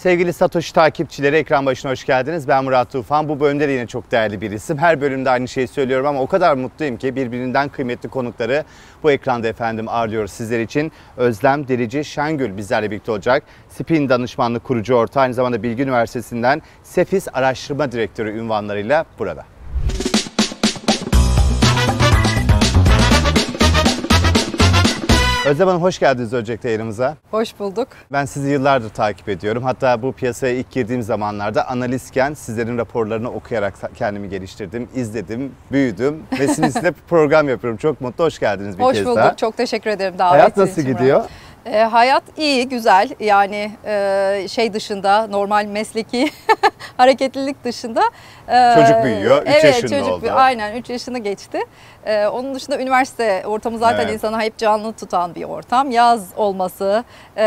Sevgili Satoshi takipçileri ekran başına hoş geldiniz. Ben Murat Tufan. Bu bölümde de yine çok değerli bir isim. Her bölümde aynı şeyi söylüyorum ama o kadar mutluyum ki birbirinden kıymetli konukları bu ekranda efendim ağırlıyoruz sizler için. Özlem Derici Şengül bizlerle birlikte olacak. Spin danışmanlık kurucu ortağı aynı zamanda Bilgi Üniversitesi'nden Sefis Araştırma Direktörü ünvanlarıyla burada. Özlem Hanım hoş geldiniz öncelikle yayınımıza. Hoş bulduk. Ben sizi yıllardır takip ediyorum. Hatta bu piyasaya ilk girdiğim zamanlarda analistken sizlerin raporlarını okuyarak kendimi geliştirdim, izledim, büyüdüm ve sizinle program yapıyorum. Çok mutlu, hoş geldiniz bir hoş kez bulduk. daha. Çok teşekkür ederim davet Hayat nasıl için gidiyor? Murat. E, hayat iyi, güzel. Yani e, şey dışında, normal mesleki hareketlilik dışında. E, çocuk büyüyor, 3 evet, yaşında çocuk, oldu. Aynen 3 yaşını geçti. E, onun dışında üniversite ortamı zaten Evet. insanı hep canlı tutan bir ortam. Yaz olması e,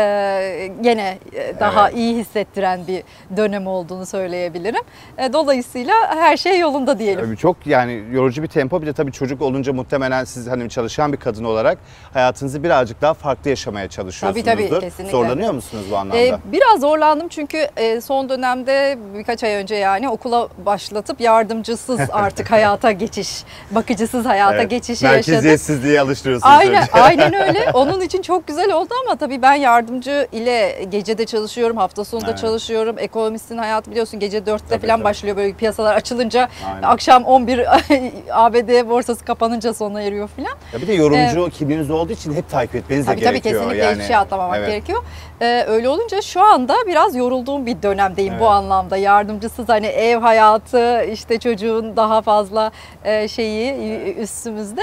gene e, daha Evet. iyi hissettiren bir dönem olduğunu söyleyebilirim. E, dolayısıyla her şey yolunda diyelim. Çok yani yorucu bir tempo. Bir de tabii çocuk olunca muhtemelen siz hani çalışan bir kadın olarak hayatınızı birazcık daha farklı yaşamaya çalışıyorsunuzdur. Tabii, tabii, kesinlikle. Zorlanıyor musunuz bu anlamda? Ee, biraz zorlandım çünkü e, son dönemde birkaç ay önce yani okula başlatıp yardımcısız artık hayata geçiş, bakıcısız hayata Evet, geçişi yaşadım. Merkeziyetsizliğe alıştırıyorsunuz Aynen, aynen öyle. Onun için çok güzel oldu ama tabii ben yardımcı ile gecede çalışıyorum, hafta sonunda Evet. çalışıyorum. Ekonomistin hayatı biliyorsun gece 4'te Tabii, falan tabii. başlıyor böyle piyasalar açılınca. Aynen. Akşam 11 ABD borsası kapanınca sona eriyor falan. Ya bir de yorumcu kimliğiniz olduğu için hep takip etmeniz de Tabii tabii gerekiyor. kesinlikle yani. hiçbir şey atlamamak Evet. gerekiyor. Ee, öyle olunca şu anda biraz yorulduğum bir dönemdeyim Evet. bu anlamda. Yardımcısız hani ev hayatı, işte çocuğun daha fazla e, şeyi üstümüzde.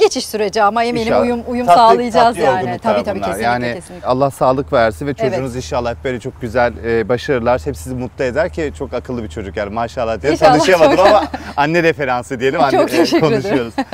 Geçiş süreci ama eminim İnşallah. uyum uyum Tatlı- sağlayacağız tatlı yani. Tabii tabii bunlar. kesinlikle yani kesinlikle. Allah sağlık versin ve Evet. çocuğunuz inşallah hep böyle çok güzel e, başarılar. Hep sizi mutlu eder ki çok akıllı bir çocuk yani maşallah diye İnşallah, tanışamadım ama anne referansı diyelim. Anne, Çok teşekkür ederim. konuşuyoruz.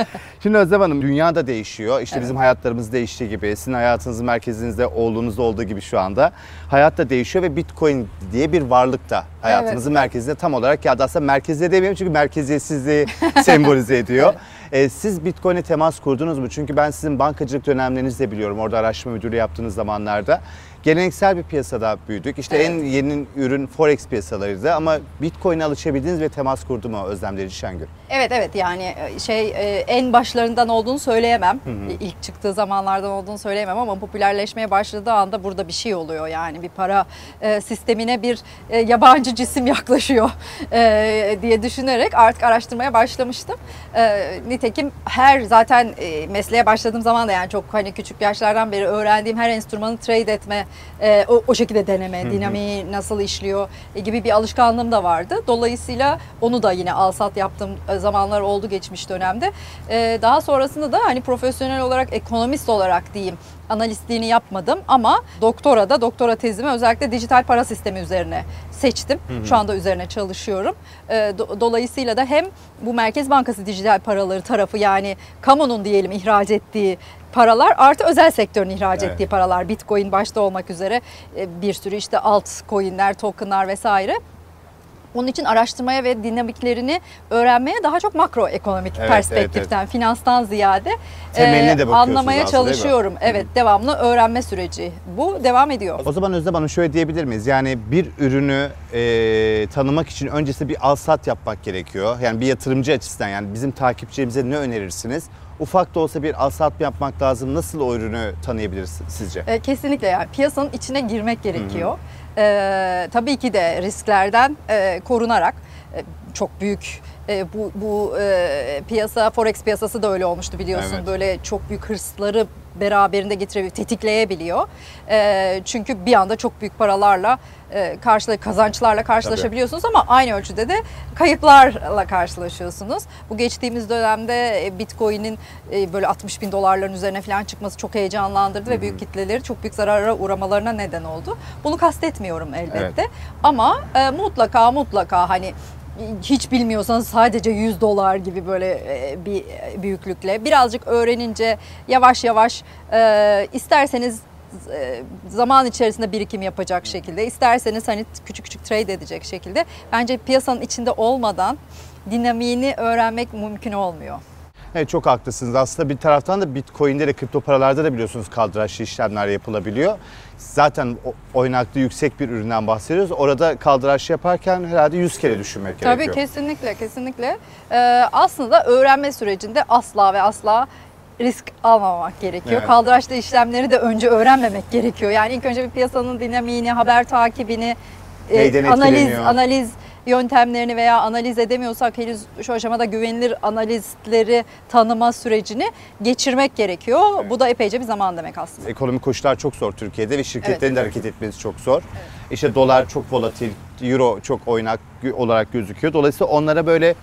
Şimdi Özlem Hanım dünya da değişiyor. İşte Evet. bizim hayatlarımız değiştiği gibi sizin hayatınızın merkezinizde oğlunuzda olduğu gibi şu anda hayat da değişiyor ve Bitcoin diye bir varlık da hayatımızın merkezine tam olarak geldi. Aslında merkezde demeyeyim çünkü merkeziyetsizliği sembolize ediyor. Ee, siz Bitcoin'e temas kurdunuz mu? Çünkü ben sizin bankacılık dönemlerinizi de biliyorum. Orada araştırma müdürü yaptığınız zamanlarda. Geleneksel bir piyasada büyüdük. İşte en yeni ürün Forex piyasalarıydı ama Bitcoin'e alışabildiniz ve temas kurdu mu Özlem Derici Şengül? Evet evet yani şey e, en başlarından olduğunu söyleyemem. İlk çıktığı zamanlardan olduğunu söyleyemem ama popülerleşmeye başladığı anda burada bir şey oluyor. Yani bir para e, sistemine bir e, yabancı cisim yaklaşıyor e, diye düşünerek artık araştırmaya başlamıştım. E, nitekim her zaten e, mesleğe başladığım zaman da yani çok hani küçük yaşlardan beri öğrendiğim her enstrümanı trade etme, e, o, o şekilde deneme, dinamiği nasıl işliyor e, gibi bir alışkanlığım da vardı. Dolayısıyla onu da yine alsat yaptığım e, zamanlar oldu geçmiş dönemde. E, daha sonrasında da hani profesyonel olarak, ekonomist olarak diyeyim analistliğini yapmadım ama doktora da doktora tezimi özellikle dijital para sistemi üzerine seçtim. Şu anda üzerine çalışıyorum. E, do- dolayısıyla da hem bu Merkez Bankası dijital paraları tarafı yani kamunun diyelim ihraç ettiği paralar artı özel sektörün ihraç Evet. ettiği paralar Bitcoin başta olmak üzere e, bir sürü işte alt coinler, tokenlar vesaire. Onun için araştırmaya ve dinamiklerini öğrenmeye daha çok makroekonomik Evet, perspektiften, finanstan ziyade Temeline de anlamaya aslında, çalışıyorum. Evet, devamlı öğrenme süreci. Bu devam ediyor. O zaman Özlem Hanım şöyle diyebilir miyiz? Yani bir ürünü e, tanımak için öncesinde bir alsat yapmak gerekiyor. Yani bir yatırımcı açısından yani bizim takipçilerimize ne önerirsiniz? Ufak da olsa bir alsat yapmak lazım. Nasıl o ürünü tanıyabiliriz sizce? E, kesinlikle yani piyasanın içine girmek gerekiyor. E, tabii ki de risklerden e, korunarak e, çok büyük e, bu bu e, piyasa forex piyasası da öyle olmuştu biliyorsun. Evet. Böyle çok büyük hırsları beraberinde getirebiliyor, tetikleyebiliyor. E, çünkü bir anda çok büyük paralarla e, karşıla kazançlarla karşılaşabiliyorsunuz ama aynı ölçüde de kayıplarla karşılaşıyorsunuz. Bu geçtiğimiz dönemde e, Bitcoin'in e, böyle 60 bin dolarların üzerine falan çıkması çok heyecanlandırdı ve büyük kitleleri çok büyük zarara uğramalarına neden oldu. Bunu kastetmiyorum elbette ama e, mutlaka mutlaka hani hiç bilmiyorsanız sadece 100 dolar gibi böyle e, bir büyüklükle birazcık öğrenince yavaş yavaş e, isterseniz e, zaman içerisinde birikim yapacak şekilde isterseniz hani küçük küçük trade edecek şekilde bence piyasanın içinde olmadan dinamiğini öğrenmek mümkün olmuyor. Evet çok haklısınız. Aslında bir taraftan da Bitcoin'de de kripto paralarda da biliyorsunuz kaldıraçlı işlemler yapılabiliyor. Zaten o- oynaklığı yüksek bir üründen bahsediyoruz. Orada kaldıraçlı yaparken herhalde 100 kere düşünmek Tabii gerekiyor. kesinlikle kesinlikle. Ee, aslında öğrenme sürecinde asla ve asla risk almamak gerekiyor. Evet. Kaldıraçlı işlemleri de önce öğrenmemek gerekiyor. Yani ilk önce bir piyasanın dinamiğini, haber takibini, e, analiz analiz yöntemlerini veya analiz edemiyorsak henüz şu aşamada güvenilir analistleri tanıma sürecini geçirmek gerekiyor. Bu da epeyce bir zaman demek aslında. Ekonomik koşullar çok zor Türkiye'de ve şirketlerin Evet. de hareket etmesi çok zor. İşte dolar çok volatil, euro çok oynak olarak gözüküyor. Dolayısıyla onlara böyle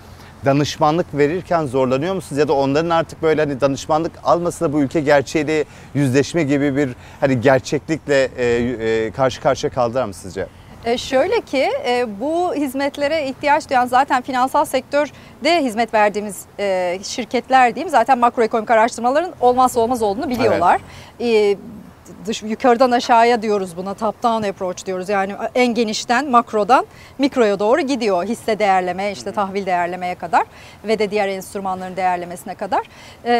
danışmanlık verirken zorlanıyor musunuz? Ya da onların artık böyle hani danışmanlık almasa da bu ülke gerçeğiyle yüzleşme gibi bir hani gerçeklikle e, e, karşı karşıya kaldılar mı sizce? E, şöyle ki e, bu hizmetlere ihtiyaç duyan zaten finansal sektörde hizmet verdiğimiz e, şirketler diyeyim zaten makroekonomik araştırmaların olmazsa olmaz olduğunu biliyorlar. E, dış yukarıdan aşağıya diyoruz buna top down approach diyoruz. Yani en genişten makrodan mikroya doğru gidiyor. Hisse değerleme, işte tahvil değerlemeye kadar ve de diğer enstrümanların değerlemesine kadar. E,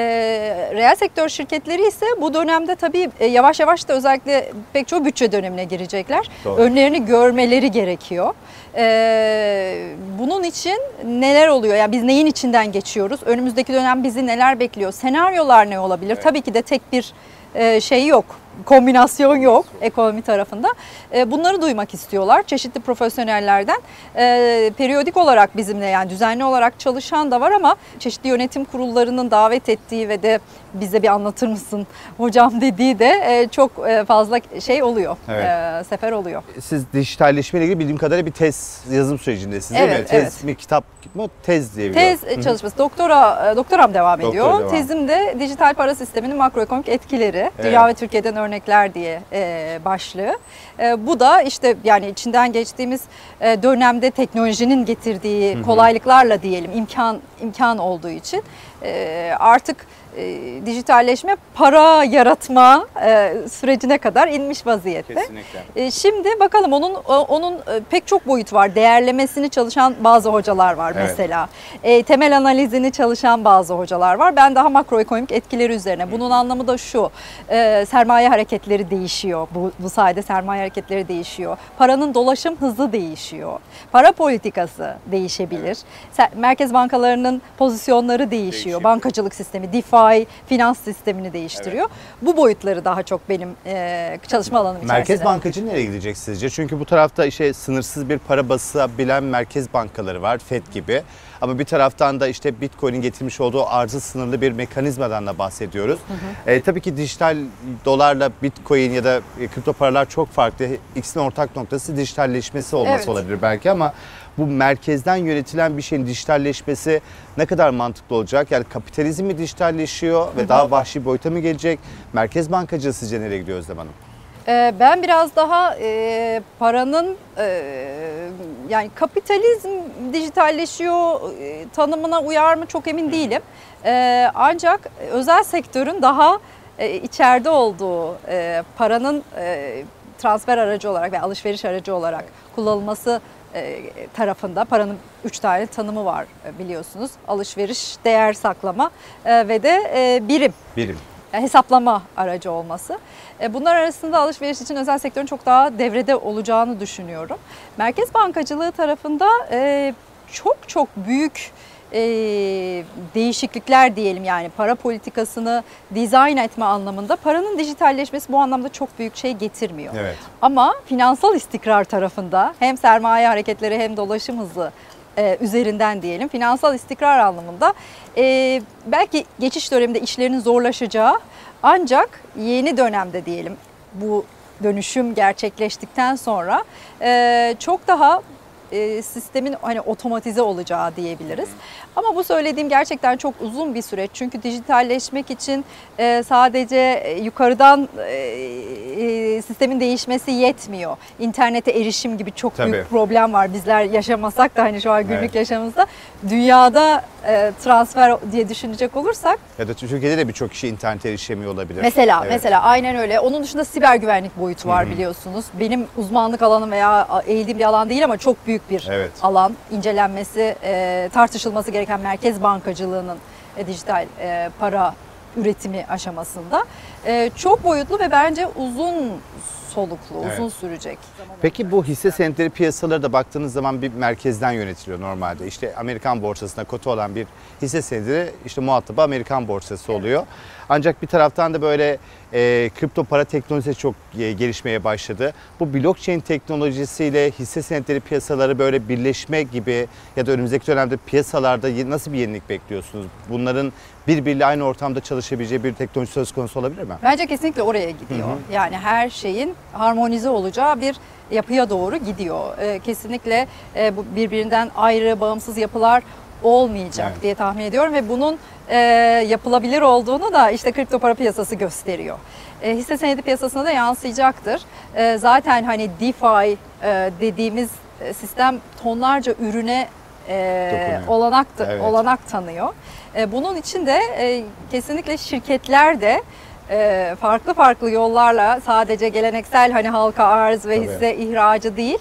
reel sektör şirketleri ise bu dönemde tabii e, yavaş yavaş da özellikle pek çoğu bütçe dönemine girecekler. Doğru. Önlerini görmeleri gerekiyor. Ee, bunun için neler oluyor? Yani biz neyin içinden geçiyoruz? Önümüzdeki dönem bizi neler bekliyor? Senaryolar ne olabilir? Tabii ki de tek bir e, şey yok. Kombinasyon yok ekonomi tarafında. E, bunları duymak istiyorlar. Çeşitli profesyonellerden e, periyodik olarak bizimle yani düzenli olarak çalışan da var ama çeşitli yönetim kurullarının davet ettiği ve de bize bir anlatır mısın hocam dediği de e, çok fazla şey oluyor. Evet. Sefer oluyor. Siz dijitalleşmeyle ilgili bildiğim kadarıyla bir tez yazım sürecindesiniz değil mi? Evet, Tez evet. mi, kitap mı? Tez diye biliyorum. Tez çalışması, doktora doktoram devam Doktora ediyor. devam. Tezim de dijital para sisteminin makroekonomik etkileri, Evet. dünya ve Türkiye'den örnekler diye e, başlığı. E, bu da işte yani içinden geçtiğimiz e, dönemde teknolojinin getirdiği kolaylıklarla diyelim imkan imkan olduğu için e, artık e, dijitalleşme para yaratma e, sürecine kadar inmiş vaziyette. Kesinlikle. E, Şimdi bakalım onun onun e, pek çok boyut var. Değerlemesini çalışan bazı hocalar var Evet. mesela. E, temel analizini çalışan bazı hocalar var. Ben daha makroekonomik etkileri üzerine. Bunun anlamı da şu. e, sermaye hareketleri değişiyor. Bu, bu sayede sermaye hareketleri değişiyor. Paranın dolaşım hızı değişiyor. Para politikası değişebilir. Se- Merkez bankalarının pozisyonları değişiyor. Değişiyor. Bankacılık sistemi, DeFi, finans sistemini değiştiriyor. Bu boyutları daha çok benim e, çalışma alanım içerisinde. Merkez bankacı nereye gidecek sizce? Çünkü bu tarafta işte sınırsız bir para basabilen merkez bankaları var, FED gibi. Ama bir taraftan da işte Bitcoin'in getirmiş olduğu arzı sınırlı bir mekanizmadan da bahsediyoruz. E, tabii ki dijital dolarla Bitcoin ya da e, kripto paralar çok farklı. İkisinin ortak noktası dijitalleşmesi olması Evet. olabilir belki ama bu merkezden yönetilen bir şeyin dijitalleşmesi ne kadar mantıklı olacak? Yani kapitalizm mi dijitalleşiyor ve daha vahşi boyuta mı gelecek? Merkez bankacılığı sizce nereye gidiyor Özlem Hanım? Ee, Ben biraz daha e, paranın e, yani kapitalizm dijitalleşiyor e, tanımına uyar mı çok emin değilim. E, ancak özel sektörün daha e, içeride olduğu e, paranın e, transfer aracı olarak ve alışveriş aracı olarak kullanılması tarafında paranın üç tane tanımı var e, biliyorsunuz. Alışveriş, değer saklama e, ve de e, birim Birim. yani hesaplama aracı olması. E, Bunlar arasında alışveriş için özel sektörün çok daha devrede olacağını düşünüyorum. Merkez bankacılığı tarafında e, çok çok büyük e, değişiklikler diyelim yani para politikasını dizayn etme anlamında paranın dijitalleşmesi bu anlamda çok büyük şey getirmiyor. Evet. Ama finansal istikrar tarafında hem sermaye hareketleri hem dolaşım hızı e, üzerinden diyelim finansal istikrar anlamında e, belki geçiş döneminde işlerinin zorlaşacağı ancak yeni dönemde diyelim bu dönüşüm gerçekleştikten sonra e, çok daha e, sistemin hani otomatize olacağı diyebiliriz. Ama bu söylediğim gerçekten çok uzun bir süreç. Çünkü dijitalleşmek için e, sadece e, yukarıdan e, e, sistemin değişmesi yetmiyor. İnternete erişim gibi çok Tabii. büyük problem var. Bizler yaşamasak da hani şu an günlük Evet. yaşamımızda dünyada e, transfer diye düşünecek olursak Ya da Türkiye'de de birçok kişi internete erişemiyor olabilir. Mesela Evet. mesela aynen öyle. Onun dışında siber güvenlik boyutu var biliyorsunuz. Benim uzmanlık alanım veya eğildiğim bir alan değil ama çok büyük bir Evet. alan. İncelenmesi, e, tartışılması gereken merkez bankacılığının e, dijital e, para üretimi aşamasında. E, çok boyutlu ve bence uzun soluklu, Evet. uzun sürecek. Peki bu hisse senetleri piyasaları da baktığınız zaman bir merkezden yönetiliyor normalde. İşte Amerikan borsasında kotu olan bir hisse senedi işte muhatabı Amerikan borsası oluyor. Ancak bir taraftan da böyle e, kripto para teknolojisi çok e, gelişmeye başladı. Bu blockchain teknolojisiyle hisse senetleri piyasaları böyle birleşme gibi ya da önümüzdeki dönemde piyasalarda nasıl bir yenilik bekliyorsunuz? Bunların birbiriyle aynı ortamda çalışabileceği bir teknoloji söz konusu olabilir mi? Bence kesinlikle oraya gidiyor. Yani her şeyin harmonize olacağı bir yapıya doğru gidiyor. Ee, kesinlikle e, bu birbirinden ayrı, bağımsız yapılar olmayacak Evet. diye tahmin ediyorum ve bunun e, yapılabilir olduğunu da işte kripto para piyasası gösteriyor. E, hisse senedi piyasasına da yansıyacaktır. E, zaten hani DeFi e, dediğimiz e, sistem tonlarca ürüne e, olanak Evet. olanak tanıyor. E, bunun için de e, kesinlikle şirketler de e, farklı farklı yollarla sadece geleneksel hani halka arz ve Tabii. hisse ihracı değil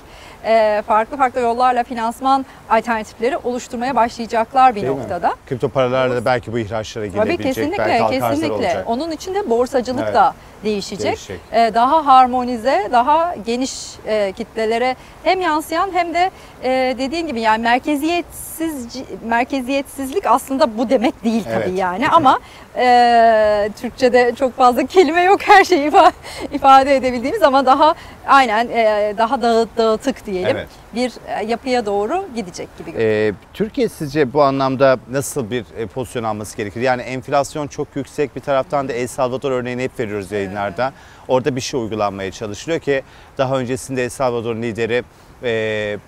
farklı farklı yollarla finansman alternatifleri oluşturmaya başlayacaklar bir Değil mi? noktada. Kripto paralarla da belki bu ihraçlara Tabii girebilecek, belki kesinlikle arzlar kesinlikle. olacak. Onun için de borsacılık Evet. da değişecek. Değişecek. E, daha harmonize, daha geniş e, kitlelere hem yansıyan hem de e, dediğin gibi yani merkeziyetsiz merkeziyetsizlik aslında bu demek değil tabii Evet. yani ama e, Türkçe'de çok fazla kelime yok her şeyi ifa- ifade edebildiğimiz ama daha aynen e, daha dağıt, dağıtık diyelim Evet. Bir e, yapıya doğru gidecek gibi görünüyor. Ee, Türkiye sizce bu anlamda nasıl bir e, pozisyon alması gerekir? Yani enflasyon çok yüksek bir taraftan da El Salvador örneğini hep veriyoruz yayınlarda. Orada bir şey uygulanmaya çalışılıyor ki daha öncesinde El Salvador'un lideri e,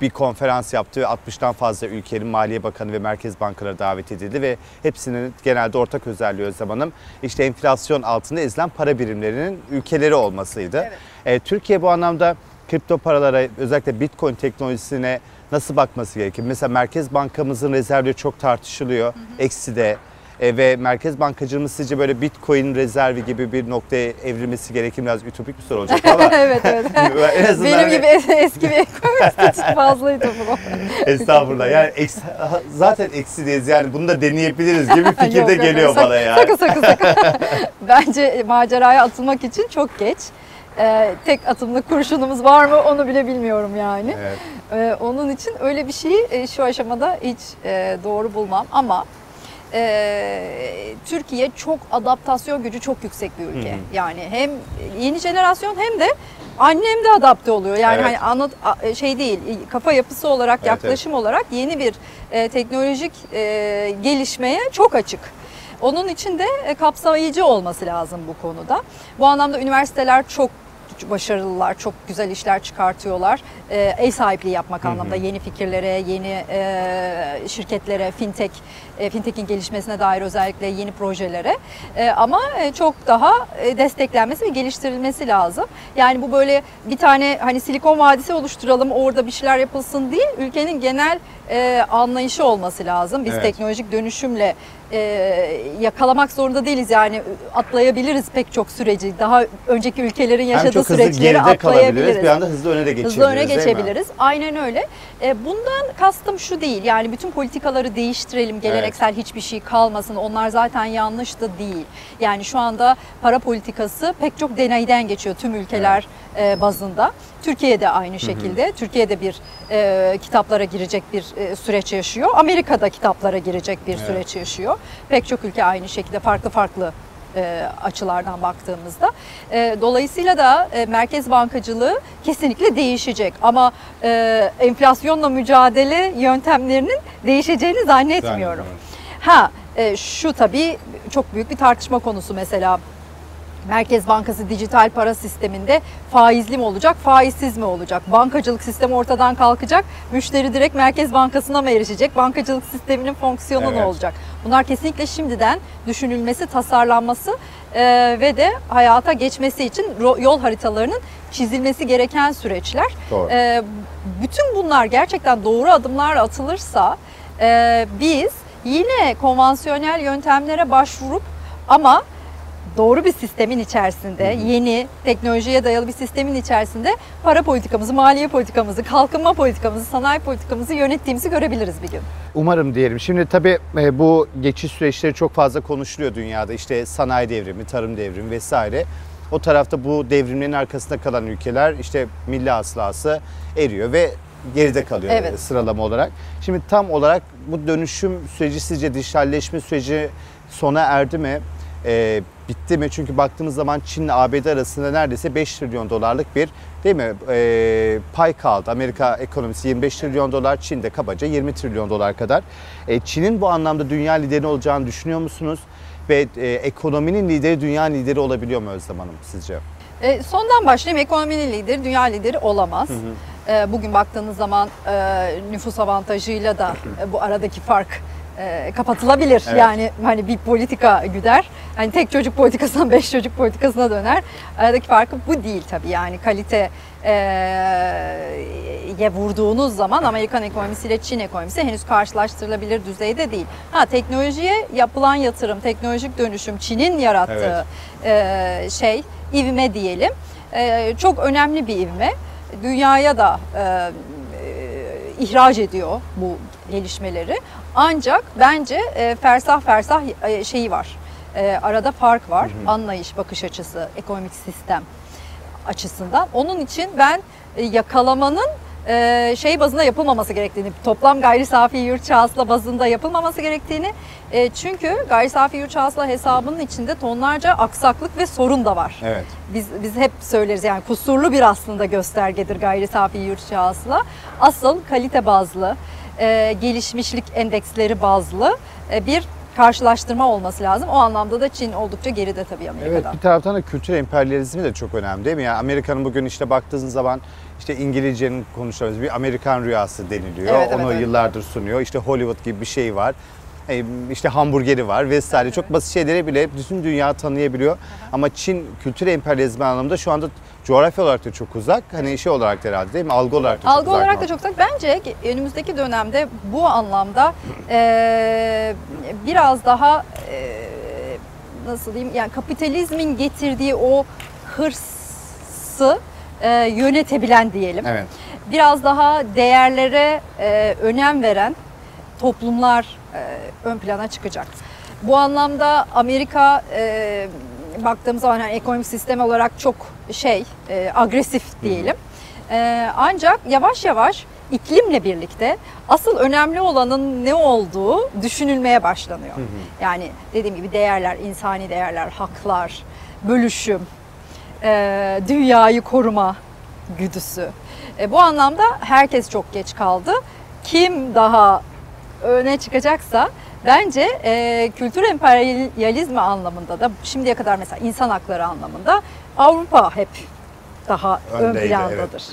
bir konferans yaptı ve 60'tan fazla ülkenin Maliye Bakanı ve Merkez Bankaları davet edildi ve hepsinin genelde ortak özelliği Özlem Hanım işte enflasyon altında ezilen para birimlerinin ülkeleri olmasıydı. Evet. E, Türkiye bu anlamda kripto paralara özellikle Bitcoin teknolojisine nasıl bakması gerekir? Mesela Merkez Bankamızın rezervleri çok tartışılıyor. Eksi de. E, ve Merkez Bankacılığımız sizce böyle Bitcoin rezervi gibi bir noktaya evrilmesi gerekir mi? Biraz ütopik bir soru olacak ama evet evet. en azından Benim hani- gibi es- eski bir ekonomist için fazlaydı bu. estağfurullah yani eksi, zaten eksideyiz yani bunu da deneyebiliriz gibi fikir Yok, de yok, geliyor sak- bana yani. Sakın sakın sakın. Bence maceraya atılmak için çok geç. Ee, tek atımlık kurşunumuz var mı onu bile bilmiyorum yani. Evet. Ee, onun için öyle bir şeyi e, şu aşamada hiç e, doğru bulmam ama e, Türkiye çok adaptasyon gücü çok yüksek bir ülke. Hı hı. Yani hem yeni jenerasyon hem de annem de adapte oluyor. Yani Evet. hani anlat a- şey değil kafa yapısı olarak Evet, yaklaşım olarak yeni bir e, teknolojik e, gelişmeye çok açık. Onun için de e, kapsayıcı olması lazım bu konuda. Bu anlamda üniversiteler çok başarılılar, çok güzel işler çıkartıyorlar. E, ev sahipliği yapmak anlamda yeni fikirlere, yeni e, şirketlere, fintech, e, fintech'in gelişmesine dair özellikle yeni projelere. E, ama e, çok daha e, desteklenmesi ve geliştirilmesi lazım. Yani bu böyle bir tane hani Silikon Vadisi oluşturalım, orada bir şeyler yapılsın değil, ülkenin genel e, anlayışı olması lazım. Biz Evet. teknolojik dönüşümle e, yakalamak zorunda değiliz yani atlayabiliriz pek çok süreci. Daha önceki ülkelerin yaşadığı süreçleri atlayabiliriz. bir anda hızlı öne de geçebiliriz Hızlı öne geçebiliriz. Aynen öyle. E, bundan kastım şu değil. Yani bütün politikaları değiştirelim. Geleneksel hiçbir şey kalmasın. Onlar zaten yanlış da değil. Yani şu anda para politikası pek çok deneyden geçiyor tüm ülkeler e, bazında. Türkiye'de aynı şekilde. Türkiye'de bir e, kitaplara girecek bir e, süreç yaşıyor. Amerika'da kitaplara girecek bir Evet. süreç yaşıyor. Pek çok ülke aynı şekilde farklı farklı e, açılardan baktığımızda. E, dolayısıyla da e, merkez bankacılığı kesinlikle değişecek ama e, enflasyonla mücadele yöntemlerinin değişeceğini zannetmiyorum. Zannetmiyorum. Ha e, şu tabii çok büyük bir tartışma konusu mesela Merkez Bankası dijital para sisteminde faizli mi olacak, faizsiz mi olacak? Bankacılık sistemi ortadan kalkacak, müşteri direkt Merkez Bankası'na mı erişecek? Bankacılık sisteminin fonksiyonu ne Evet. olacak? Bunlar kesinlikle şimdiden düşünülmesi, tasarlanması e, ve de hayata geçmesi için yol haritalarının çizilmesi gereken süreçler. Doğru. E, bütün bunlar gerçekten doğru adımlar atılırsa e, biz yine konvansiyonel yöntemlere başvurup ama doğru bir sistemin içerisinde, yeni teknolojiye dayalı bir sistemin içerisinde para politikamızı, maliye politikamızı, kalkınma politikamızı, sanayi politikamızı yönettiğimizi görebiliriz bir gün. Umarım diyelim. Şimdi tabii e, bu geçiş süreçleri çok fazla konuşuluyor dünyada. İşte sanayi devrimi, tarım devrimi vesaire. O tarafta bu devrimlerin arkasında kalan ülkeler işte milli hasılası eriyor ve geride kalıyor Evet. e, sıralama olarak. Şimdi tam olarak bu dönüşüm süreci sizce dijitalleşme süreci sona erdi mi? E, bitti mi? Çünkü baktığımız zaman Çin ile ABD arasında neredeyse 5 trilyon dolarlık bir değil mi e, pay kaldı. Amerika ekonomisi 25 trilyon dolar, Çin'de kabaca 20 trilyon dolar kadar. E, Çin'in bu anlamda dünya lideri olacağını düşünüyor musunuz? Ve e, ekonominin lideri dünya lideri olabiliyor mu Özlem Hanım sizce? E, sondan başlayayım. Ekonominin lideri, dünya lideri olamaz. E, bugün baktığınız zaman e, nüfus avantajıyla da e, bu aradaki fark e, kapatılabilir. Evet. Yani hani bir politika güder. Hani tek çocuk politikasından beş çocuk politikasına döner. Aradaki farkı bu değil tabii. Yani kalite e, ye vurduğunuz zaman Amerikan ekonomisiyle Çin ekonomisi henüz karşılaştırılabilir düzeyde değil. Ha teknolojiye yapılan yatırım, teknolojik dönüşüm Çin'in yarattığı e, şey ivme diyelim. E, çok önemli bir ivme. Dünyaya da e, ihraç ediyor bu gelişmeleri. Ancak bence e, fersah fersah e, şeyi var. E, arada fark var. Anlayış, bakış açısı, ekonomik sistem açısından. Onun için ben e, yakalamanın e, şey bazında yapılmaması gerektiğini, toplam gayri safi yurt hasıla bazında yapılmaması gerektiğini e, çünkü gayri safi yurt hasıla hesabının içinde tonlarca aksaklık ve sorun da var. Evet. Biz biz hep söyleriz yani kusurlu bir aslında göstergedir gayri safi yurt hasıla. Asıl kalite bazlı, e, gelişmişlik endeksleri bazlı e, bir karşılaştırma olması lazım. O anlamda da Çin oldukça geride tabii Amerika'dan. Evet bir taraftan da kültür emperyalizmi de çok önemli değil mi? Yani Amerika'nın bugün işte baktığınız zaman işte İngilizcenin konuşuyoruz bir Amerikan rüyası deniliyor. Evet, evet, Onu evet. yıllardır sunuyor. İşte Hollywood gibi bir şey var. E, işte hamburgeri var vesaire. Çok basit şeyleri bile bütün dünya tanıyabiliyor. Ama Çin kültür emperyalizmi anlamında şu anda coğrafya olarak da çok uzak. Hani şey olarak da herhalde değil mi? Algı olarak da çok Algı olarak mı? da çok uzak. Bence önümüzdeki dönemde bu anlamda e, biraz daha e, nasıl diyeyim yani kapitalizmin getirdiği o hırsı e, yönetebilen diyelim. Evet. Biraz daha değerlere e, önem veren toplumlar ön plana çıkacak. Bu anlamda Amerika e, baktığımız zaman yani ekonomik sistem olarak çok şey e, agresif diyelim. E, ancak yavaş yavaş iklimle birlikte asıl önemli olanın ne olduğu düşünülmeye başlanıyor. Yani dediğim gibi değerler, insani değerler, haklar, bölüşüm, e, dünyayı koruma güdüsü. E, bu anlamda herkes çok geç kaldı. Kim daha öne çıkacaksa bence e, kültür emperyalizmi anlamında da şimdiye kadar mesela insan hakları anlamında Avrupa hep daha Öndeydi, ön plandadır.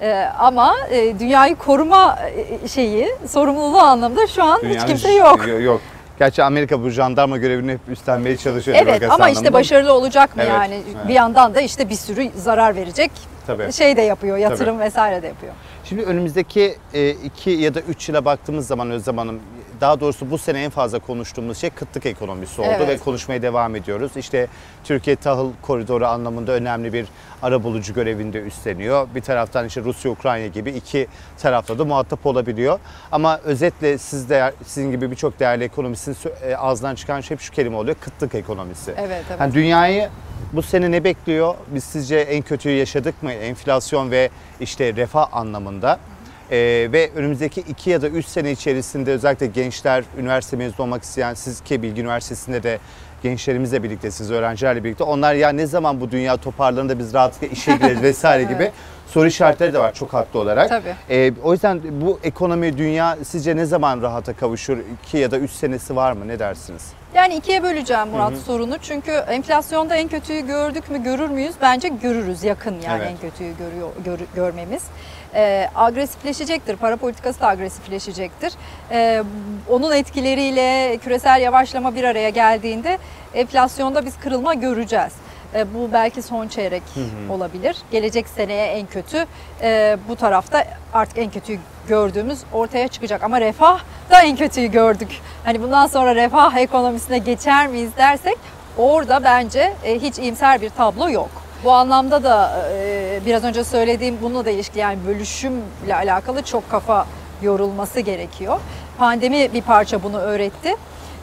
E, ama e, dünyayı koruma e, şeyi sorumluluğu anlamında şu an hiç Dünyanın kimse j- yok. Yok. Gerçi Amerika bu jandarma görevini hep üstlenmeye çalışıyor. Evet ama işte anlamında. başarılı olacak mı Evet, yani? evet. Bir yandan da işte bir sürü zarar verecek Tabii. şey de yapıyor, yatırım vesaire de yapıyor. Şimdi önümüzdeki e, iki ya da üç yıla baktığımız zaman Özlem Hanım, daha doğrusu bu sene en fazla konuştuğumuz şey kıtlık ekonomisi oldu Evet. ve konuşmaya devam ediyoruz. İşte Türkiye tahıl koridoru anlamında önemli bir arabulucu görevinde üstleniyor. Bir taraftan işte Rusya, Ukrayna gibi iki tarafla da muhatap olabiliyor. Ama özetle siz de sizin gibi birçok değerli ekonomistin e, ağzından çıkan şey hep şu kelime oluyor. Kıtlık ekonomisi. Evet, evet. Hani dünyayı bu sene ne bekliyor? Biz sizce en kötüyü yaşadık mı? Enflasyon ve işte refah anlamında. Ee, ve önümüzdeki iki ya da üç sene içerisinde özellikle gençler, üniversite mezunu olmak isteyen, siz ki Bilgi Üniversitesi'nde de gençlerimizle birlikte, siz öğrencilerle birlikte onlar ya ne zaman bu dünya toparlanır da biz rahatlıkla işe gireriz vesaire gibi soru işaretleri de var çok haklı olarak. Tabii. Ee, o yüzden bu ekonomi, dünya sizce ne zaman rahata kavuşur? İki ya da üç senesi var mı? Ne dersiniz? Yani ikiye böleceğim Murat sorunu. Çünkü enflasyonda en kötüyü gördük mü görür müyüz? Bence görürüz yakın yani Evet. en kötüyü görüyor gör- görmemiz. Ee, agresifleşecektir. Para politikası da agresifleşecektir. Ee, onun etkileriyle küresel yavaşlama bir araya geldiğinde enflasyonda biz kırılma göreceğiz. Ee, bu belki son çeyrek olabilir. Gelecek seneye en kötü e, bu tarafta artık en kötüyü gördüğümüz ortaya çıkacak. Ama refah da en kötüyü gördük. Hani bundan sonra refah ekonomisine geçer miyiz dersek orada bence e, hiç iyimser bir tablo yok. Bu anlamda da e, biraz önce söylediğim bununla da ilişkili yani bölüşümle alakalı çok kafa yorulması gerekiyor. Pandemi bir parça bunu öğretti.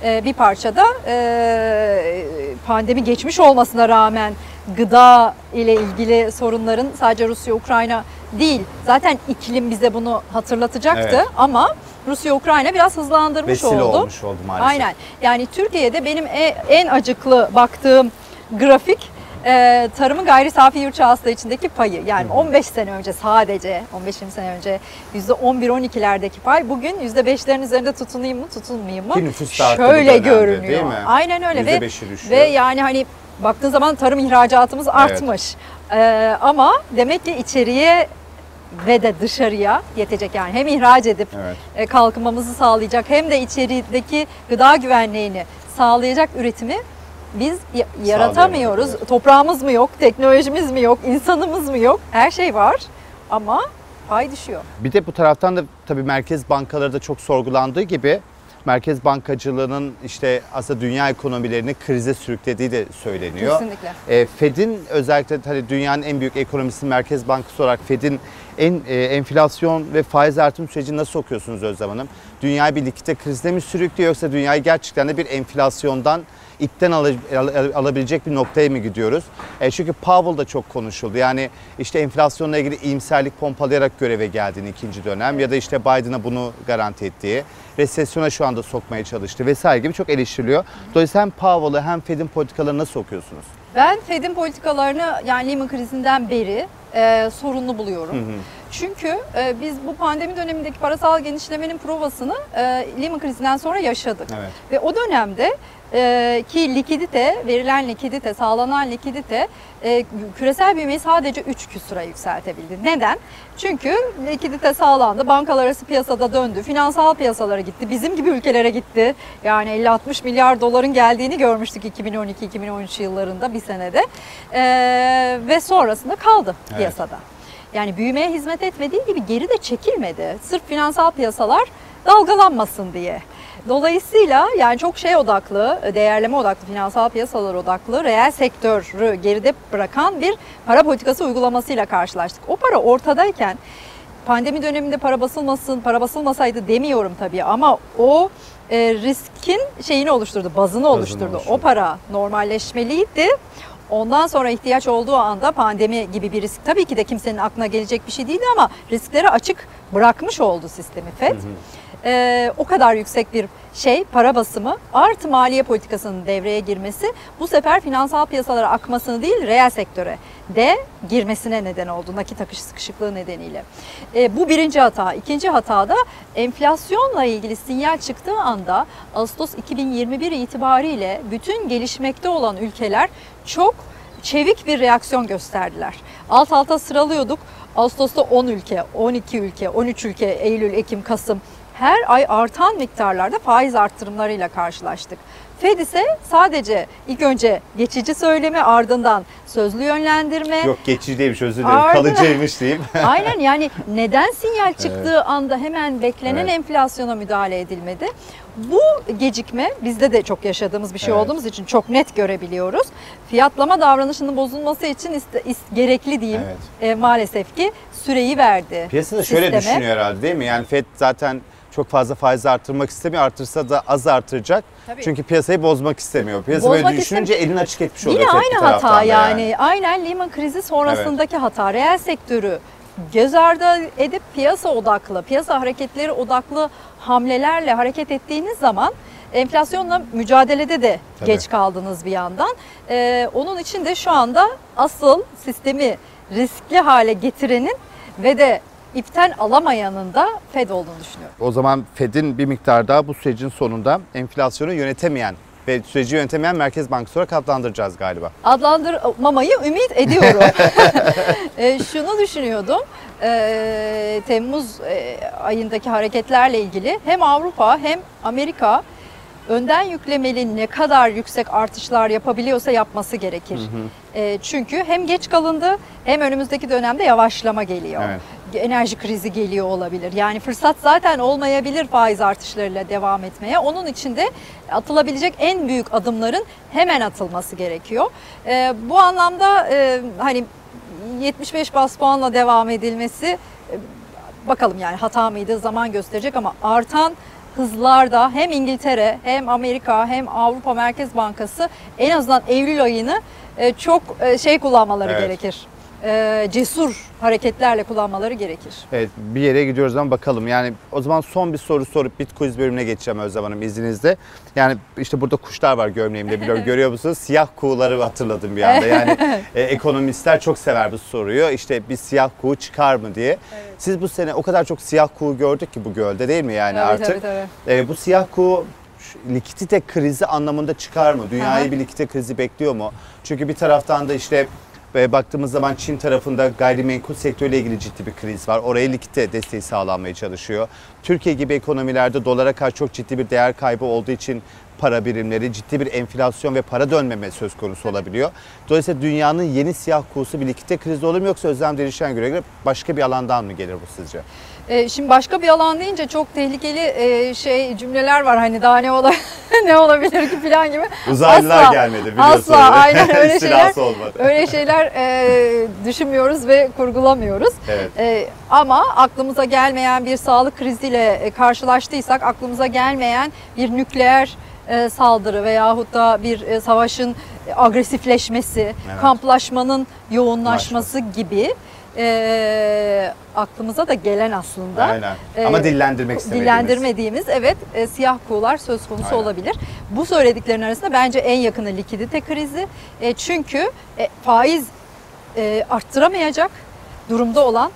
E, bir parça da pandemi geçmiş olmasına rağmen gıda ile ilgili sorunların sadece Rusya Ukrayna değil. Zaten iklim bize bunu hatırlatacaktı Evet. ama Rusya Ukrayna biraz hızlandırmış Vesile oldu. olmuş oldu maalesef. Aynen. Yani Türkiye'de benim e- en acıklı baktığım grafik e, tarımın gayri safi yurt hasıla içindeki payı. Yani 15 sene önce sadece 15-20 sene önce %11-12'lerdeki pay bugün %5'lerin üzerinde tutunayım mı tutunmayayım mı? Ki nüfus Şöyle görünüyor. değil mi? Aynen öyle ve, %5'i düşüyor. ve yani hani baktığın zaman tarım ihracatımız artmış. E, ama demek ki içeriye ve de dışarıya yetecek yani hem ihraç edip Evet. e, kalkınmamızı sağlayacak hem de içerideki gıda güvenliğini sağlayacak üretimi biz ya- yaratamıyoruz. Toprağımız mı yok, teknolojimiz mi yok, insanımız mı yok? Her şey var ama pay düşüyor. Bir de bu taraftan da tabii merkez bankaları da çok sorgulandığı gibi merkez bankacılığının işte aslında dünya ekonomilerini krize sürüklediği de söyleniyor. Kesinlikle. E, Fed'in özellikle hani dünyanın en büyük ekonomisi Merkez Bankası olarak Fed'in en e, enflasyon ve faiz artım sürecini nasıl okuyorsunuz Özlem Hanım? Dünyayı bir likite krizine mi sürüklüyor yoksa dünyayı gerçekten de bir enflasyondan ipten al- al- alabilecek bir noktaya mı gidiyoruz? E, çünkü Powell da çok konuşuldu. Yani işte enflasyonla ilgili iyimserlik pompalayarak göreve geldiğini ikinci dönem ya da işte Biden'a bunu garanti ettiği, resesyona şu anda sokmaya çalıştı vesaire gibi çok eleştiriliyor. Dolayısıyla hem Powell'ı hem Fed'in politikalarını nasıl okuyorsunuz? Ben Fed'in politikalarını yani Lehman krizinden beri e, sorunlu buluyorum. Çünkü e, biz bu pandemi dönemindeki parasal genişlemenin provasını e, Lehman krizinden sonra yaşadık. Evet. Ve o dönemde e, ki likidite, verilen likidite, sağlanan likidite e, küresel büyümeyi sadece 3 küsura yükseltebildi. Neden? Çünkü likidite sağlandı, bankalar arası piyasada döndü, finansal piyasalara gitti, bizim gibi ülkelere gitti. Yani 50-60 milyar doların geldiğini görmüştük 2012-2013 yıllarında bir senede. E, ve sonrasında kaldı Evet. piyasada. Yani büyümeye hizmet etmediği gibi geri de çekilmedi. Sırf finansal piyasalar dalgalanmasın diye. Dolayısıyla yani çok şey odaklı, değerleme odaklı, finansal piyasalar odaklı, reel sektörü geride bırakan bir para politikası uygulamasıyla karşılaştık. O para ortadayken pandemi döneminde para basılmasın, para basılmasaydı demiyorum tabii ama o e, riskin şeyini oluşturdu, bazını oluşturdu. oluşturdu. O para normalleşmeliydi. Ondan sonra ihtiyaç olduğu anda pandemi gibi bir risk tabii ki de kimsenin aklına gelecek bir şey değildi ama riskleri açık bırakmış oldu sistemi FED. Ee, o kadar yüksek bir şey para basımı artı maliye politikasının devreye girmesi bu sefer finansal piyasalara akmasını değil reel sektöre de girmesine neden oldu nakit akışı sıkışıklığı nedeniyle. Ee, bu birinci hata. İkinci hata da enflasyonla ilgili sinyal çıktığı anda Ağustos 2021 itibariyle bütün gelişmekte olan ülkeler çok çevik bir reaksiyon gösterdiler. Alt alta sıralıyorduk. Ağustos'ta 10 ülke, 12 ülke, 13 ülke, Eylül, Ekim, Kasım her ay artan miktarlarda faiz arttırımlarıyla karşılaştık. Fed ise sadece ilk önce geçici söylemi ardından sözlü yönlendirme. Yok geçici değilmiş özür dilerim. Ardından- Kalıcıymış diyeyim. Aynen yani neden sinyal çıktığı anda hemen beklenen Evet. enflasyona müdahale edilmedi? Bu gecikme bizde de çok yaşadığımız bir şey Evet. olduğumuz için çok net görebiliyoruz. Fiyatlama davranışının bozulması için iste- is- gerekli diyeyim Evet. e, maalesef ki süreyi verdi. Piyasa da şöyle sisteme. düşünüyor herhalde değil mi? Yani FED zaten çok fazla faiz artırmak istemiyor. Artırsa da az artıracak. Tabii. Çünkü piyasayı bozmak istemiyor. Piyasa Bozmak böyle düşününce elini açık etmiş oluyor. Yine aynı hata da yani. Aynen Lehman krizi sonrasındaki hata. Reel sektörü göz ardı edip piyasa odaklı, piyasa hareketleri odaklı hamlelerle hareket ettiğiniz zaman enflasyonla mücadelede de Tabii. geç kaldınız bir yandan. Ee, onun için de şu anda asıl sistemi riskli hale getirenin ve de ipten alamayanın da Fed olduğunu düşünüyorum. O zaman Fed'in bir miktar daha bu sürecin sonunda enflasyonu yönetemeyen ve süreci yönetemeyen Merkez Bankası olarak adlandıracağız galiba. adlandırmamayı ümit ediyorum. e, şunu düşünüyordum. e, Temmuz e, ayındaki hareketlerle ilgili hem Avrupa hem Amerika önden yüklemeli ne kadar yüksek artışlar yapabiliyorsa yapması gerekir. E, çünkü hem geç kalındı hem önümüzdeki dönemde yavaşlama geliyor. Evet. Enerji krizi geliyor olabilir. Yani fırsat zaten olmayabilir faiz artışlarıyla devam etmeye. Onun için de atılabilecek en büyük adımların hemen atılması gerekiyor. E, bu anlamda e, hani 75 bas puanla devam edilmesi e, bakalım yani hata mıydı zaman gösterecek ama artan hızlarda hem İngiltere hem Amerika hem Avrupa Merkez Bankası en azından Eylül ayını e, çok e, şey kullanmaları Evet. gerekir. E, Cesur hareketlerle kullanmaları gerekir. Evet bir yere gidiyoruz ama bakalım. Yani o zaman son bir soru sorup Bitcoin bölümüne geçeceğim Özlem Hanım izninizle. Yani işte burada kuşlar var gömleğimde biliyorum görüyor musunuz? Siyah kuğuları hatırladım bir anda. Yani e, ekonomistler çok sever bu soruyu. İşte bir siyah kuğu çıkar mı diye. Siz bu sene o kadar çok siyah kuğu gördük ki bu gölde değil mi yani Evet, artık? tabii, tabii. E, bu siyah kuğu likidite krizi anlamında çıkar mı? Dünyayı bir likidite krizi bekliyor mu? Çünkü bir taraftan da işte e, baktığımız zaman Çin tarafında gayrimenkul sektörüyle ilgili ciddi bir kriz var. Oraya likidite desteği sağlanmaya çalışıyor. Türkiye gibi ekonomilerde dolara karşı çok ciddi bir değer kaybı olduğu için para birimleri ciddi bir enflasyon ve para dönmeme söz konusu olabiliyor. Dolayısıyla dünyanın yeni siyah kuğusu bir likidite krizi olur mu yoksa Özlem Derişen göre başka bir alandan mı gelir bu sizce? E, şimdi başka bir alan deyince çok tehlikeli e, şey cümleler var hani daha ne ola ne olabilir ki falan gibi. Uzaylılar Asla, gelmedi biliyorsun. Asla aynen öyle şeyler. Olmadı. Öyle şeyler e, düşünmüyoruz ve kurgulamıyoruz. Evet. E, ama aklımıza gelmeyen bir sağlık kriziyle e, karşılaştıysak aklımıza gelmeyen bir nükleer e, saldırı veyahut da bir e, savaşın agresifleşmesi, Evet. kamplaşmanın yoğunlaşması gibi e, aklımıza da gelen aslında. Aynen. e, Ama dillendirmek istemediğimiz. Dillendirmediğimiz evet e, siyah kuğular söz konusu Aynen. olabilir. Bu söylediklerin arasında bence en yakını likidite krizi. E, çünkü e, faiz e, arttıramayacak durumda olan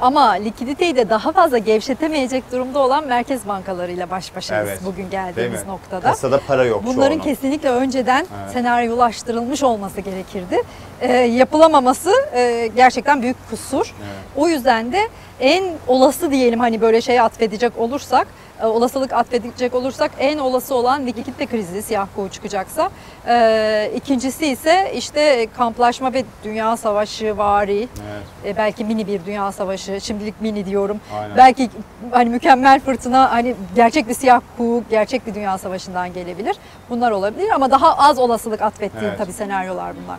ama likiditeyi de daha fazla gevşetemeyecek durumda olan merkez bankalarıyla baş başayız Evet. bugün geldiğimiz noktada. Kasada para yok Bunların çoğunun. kesinlikle önceden Evet. senaryolaştırılmış olması gerekirdi. Ee, yapılamaması e, gerçekten büyük kusur. Evet. O yüzden de en olası diyelim hani böyle şey atfedecek olursak, e, olasılık atfedecek olursak en olası olan likidite krizi siyah kuğu çıkacaksa. E, ikincisi ise işte kamplaşma ve dünya savaşı vari, Evet. e, belki mini bir dünya savaşı, şimdilik mini diyorum. Aynen. Belki hani mükemmel fırtına hani gerçek bir siyah kuğu, gerçek bir dünya savaşından gelebilir. Bunlar olabilir ama daha az olasılık atfettiğim Evet. tabii senaryolar bunlar.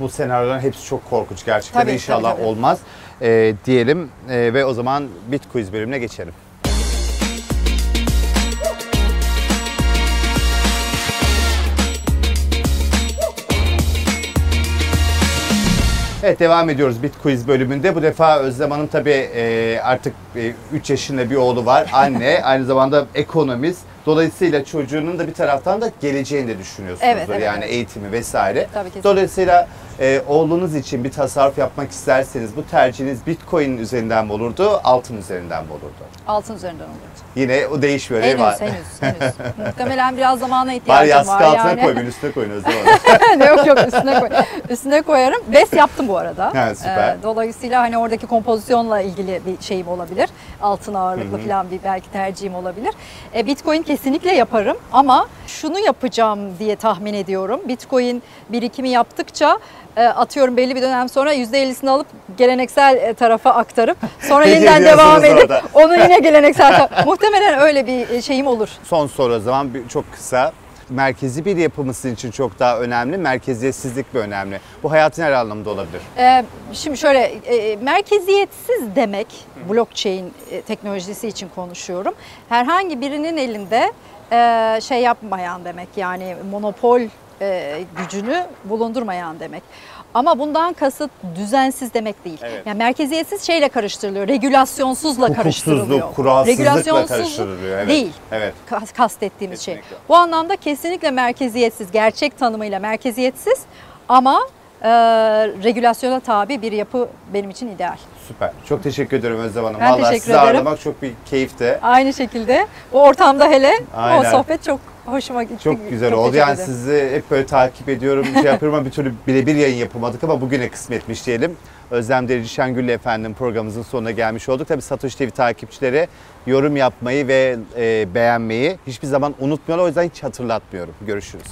Bu senaryoların hepsi çok korkunç gerçekten. Tabii, İnşallah tabii, tabii. olmaz Ee, diyelim Ee, ve o zaman Bitcoin bölümüne geçelim. Evet devam ediyoruz Bitcoin bölümünde. Bu defa Özlem Hanım tabii e, artık 3 yaşında bir oğlu var. Anne, aynı zamanda ekonomist. Dolayısıyla çocuğunun da bir taraftan da geleceğini de düşünüyorsunuzdur. Evet, evet, yani eğitimi vesaire. Tabii, kesinlikle. Dolayısıyla e, oğlunuz için bir tasarruf yapmak isterseniz bu tercihiniz Bitcoin üzerinden mi olurdu, altın üzerinden mi olurdu? Altın üzerinden olacak. Yine o değişmiyor değil mi? Henüz, henüz, henüz. Muhtemelen biraz zamana Bari ihtiyacım yastık var altına yani. koy, bir üstüne koyun Hanım. ne yok yok üstüne koy. Üstüne koyarım. Bes yaptım bu arada. Ha, süper. Ee, dolayısıyla hani oradaki kompozisyonla ilgili bir şeyim olabilir. Altın ağırlıklı falan bir belki tercihim olabilir. E, Bitcoin kesinlikle yaparım ama şunu yapacağım diye tahmin ediyorum. Bitcoin birikimi yaptıkça atıyorum belli bir dönem sonra %50'sini alıp geleneksel e, tarafa aktarıp sonra yeniden devam edip orada? onu yine geleneksel. Muhtemelen öyle bir e, şeyim olur. Son soru o zaman çok kısa. Merkezi bir yapımı sizin için çok daha önemli, merkeziyetsizlik mi önemli? Bu hayatın her anlamda olabilir. Ee, şimdi şöyle e, merkeziyetsiz demek blockchain e, teknolojisi için konuşuyorum. Herhangi birinin elinde e, şey yapmayan demek yani monopol e, gücünü bulundurmayan demek. Ama bundan kasıt düzensiz demek değil. Evet. Yani merkeziyetsiz şeyle karıştırılıyor. Regülasyonsuzla karıştırılıyor. Kuralsızlıkla Regülasyonsuz karıştırılıyor. Evet. Değil Evet. kas- kastettiğimiz şey. Bu anlamda kesinlikle merkeziyetsiz, gerçek tanımıyla merkeziyetsiz ama e, regülasyona tabi bir yapı benim için ideal. Süper. Çok teşekkür ederim Özlem Hanım. Ben Vallahi teşekkür sizi ederim. ağırlamak çok bir keyifti. Aynı şekilde bu ortamda hele Aynen. o sohbet çok hoşuma gitti. Çok güzel Çok oldu. Yani ederim. sizi hep böyle takip ediyorum, şey yapıyorum ama bir türlü birebir yayın yapamadık ama bugüne kısmetmiş diyelim. Özlem Derici Şengül'le efendim programımızın sonuna gelmiş olduk. Tabii Satoshi TV takipçileri yorum yapmayı ve e, beğenmeyi hiçbir zaman unutmuyorlar. O yüzden hiç hatırlatmıyorum. Görüşürüz.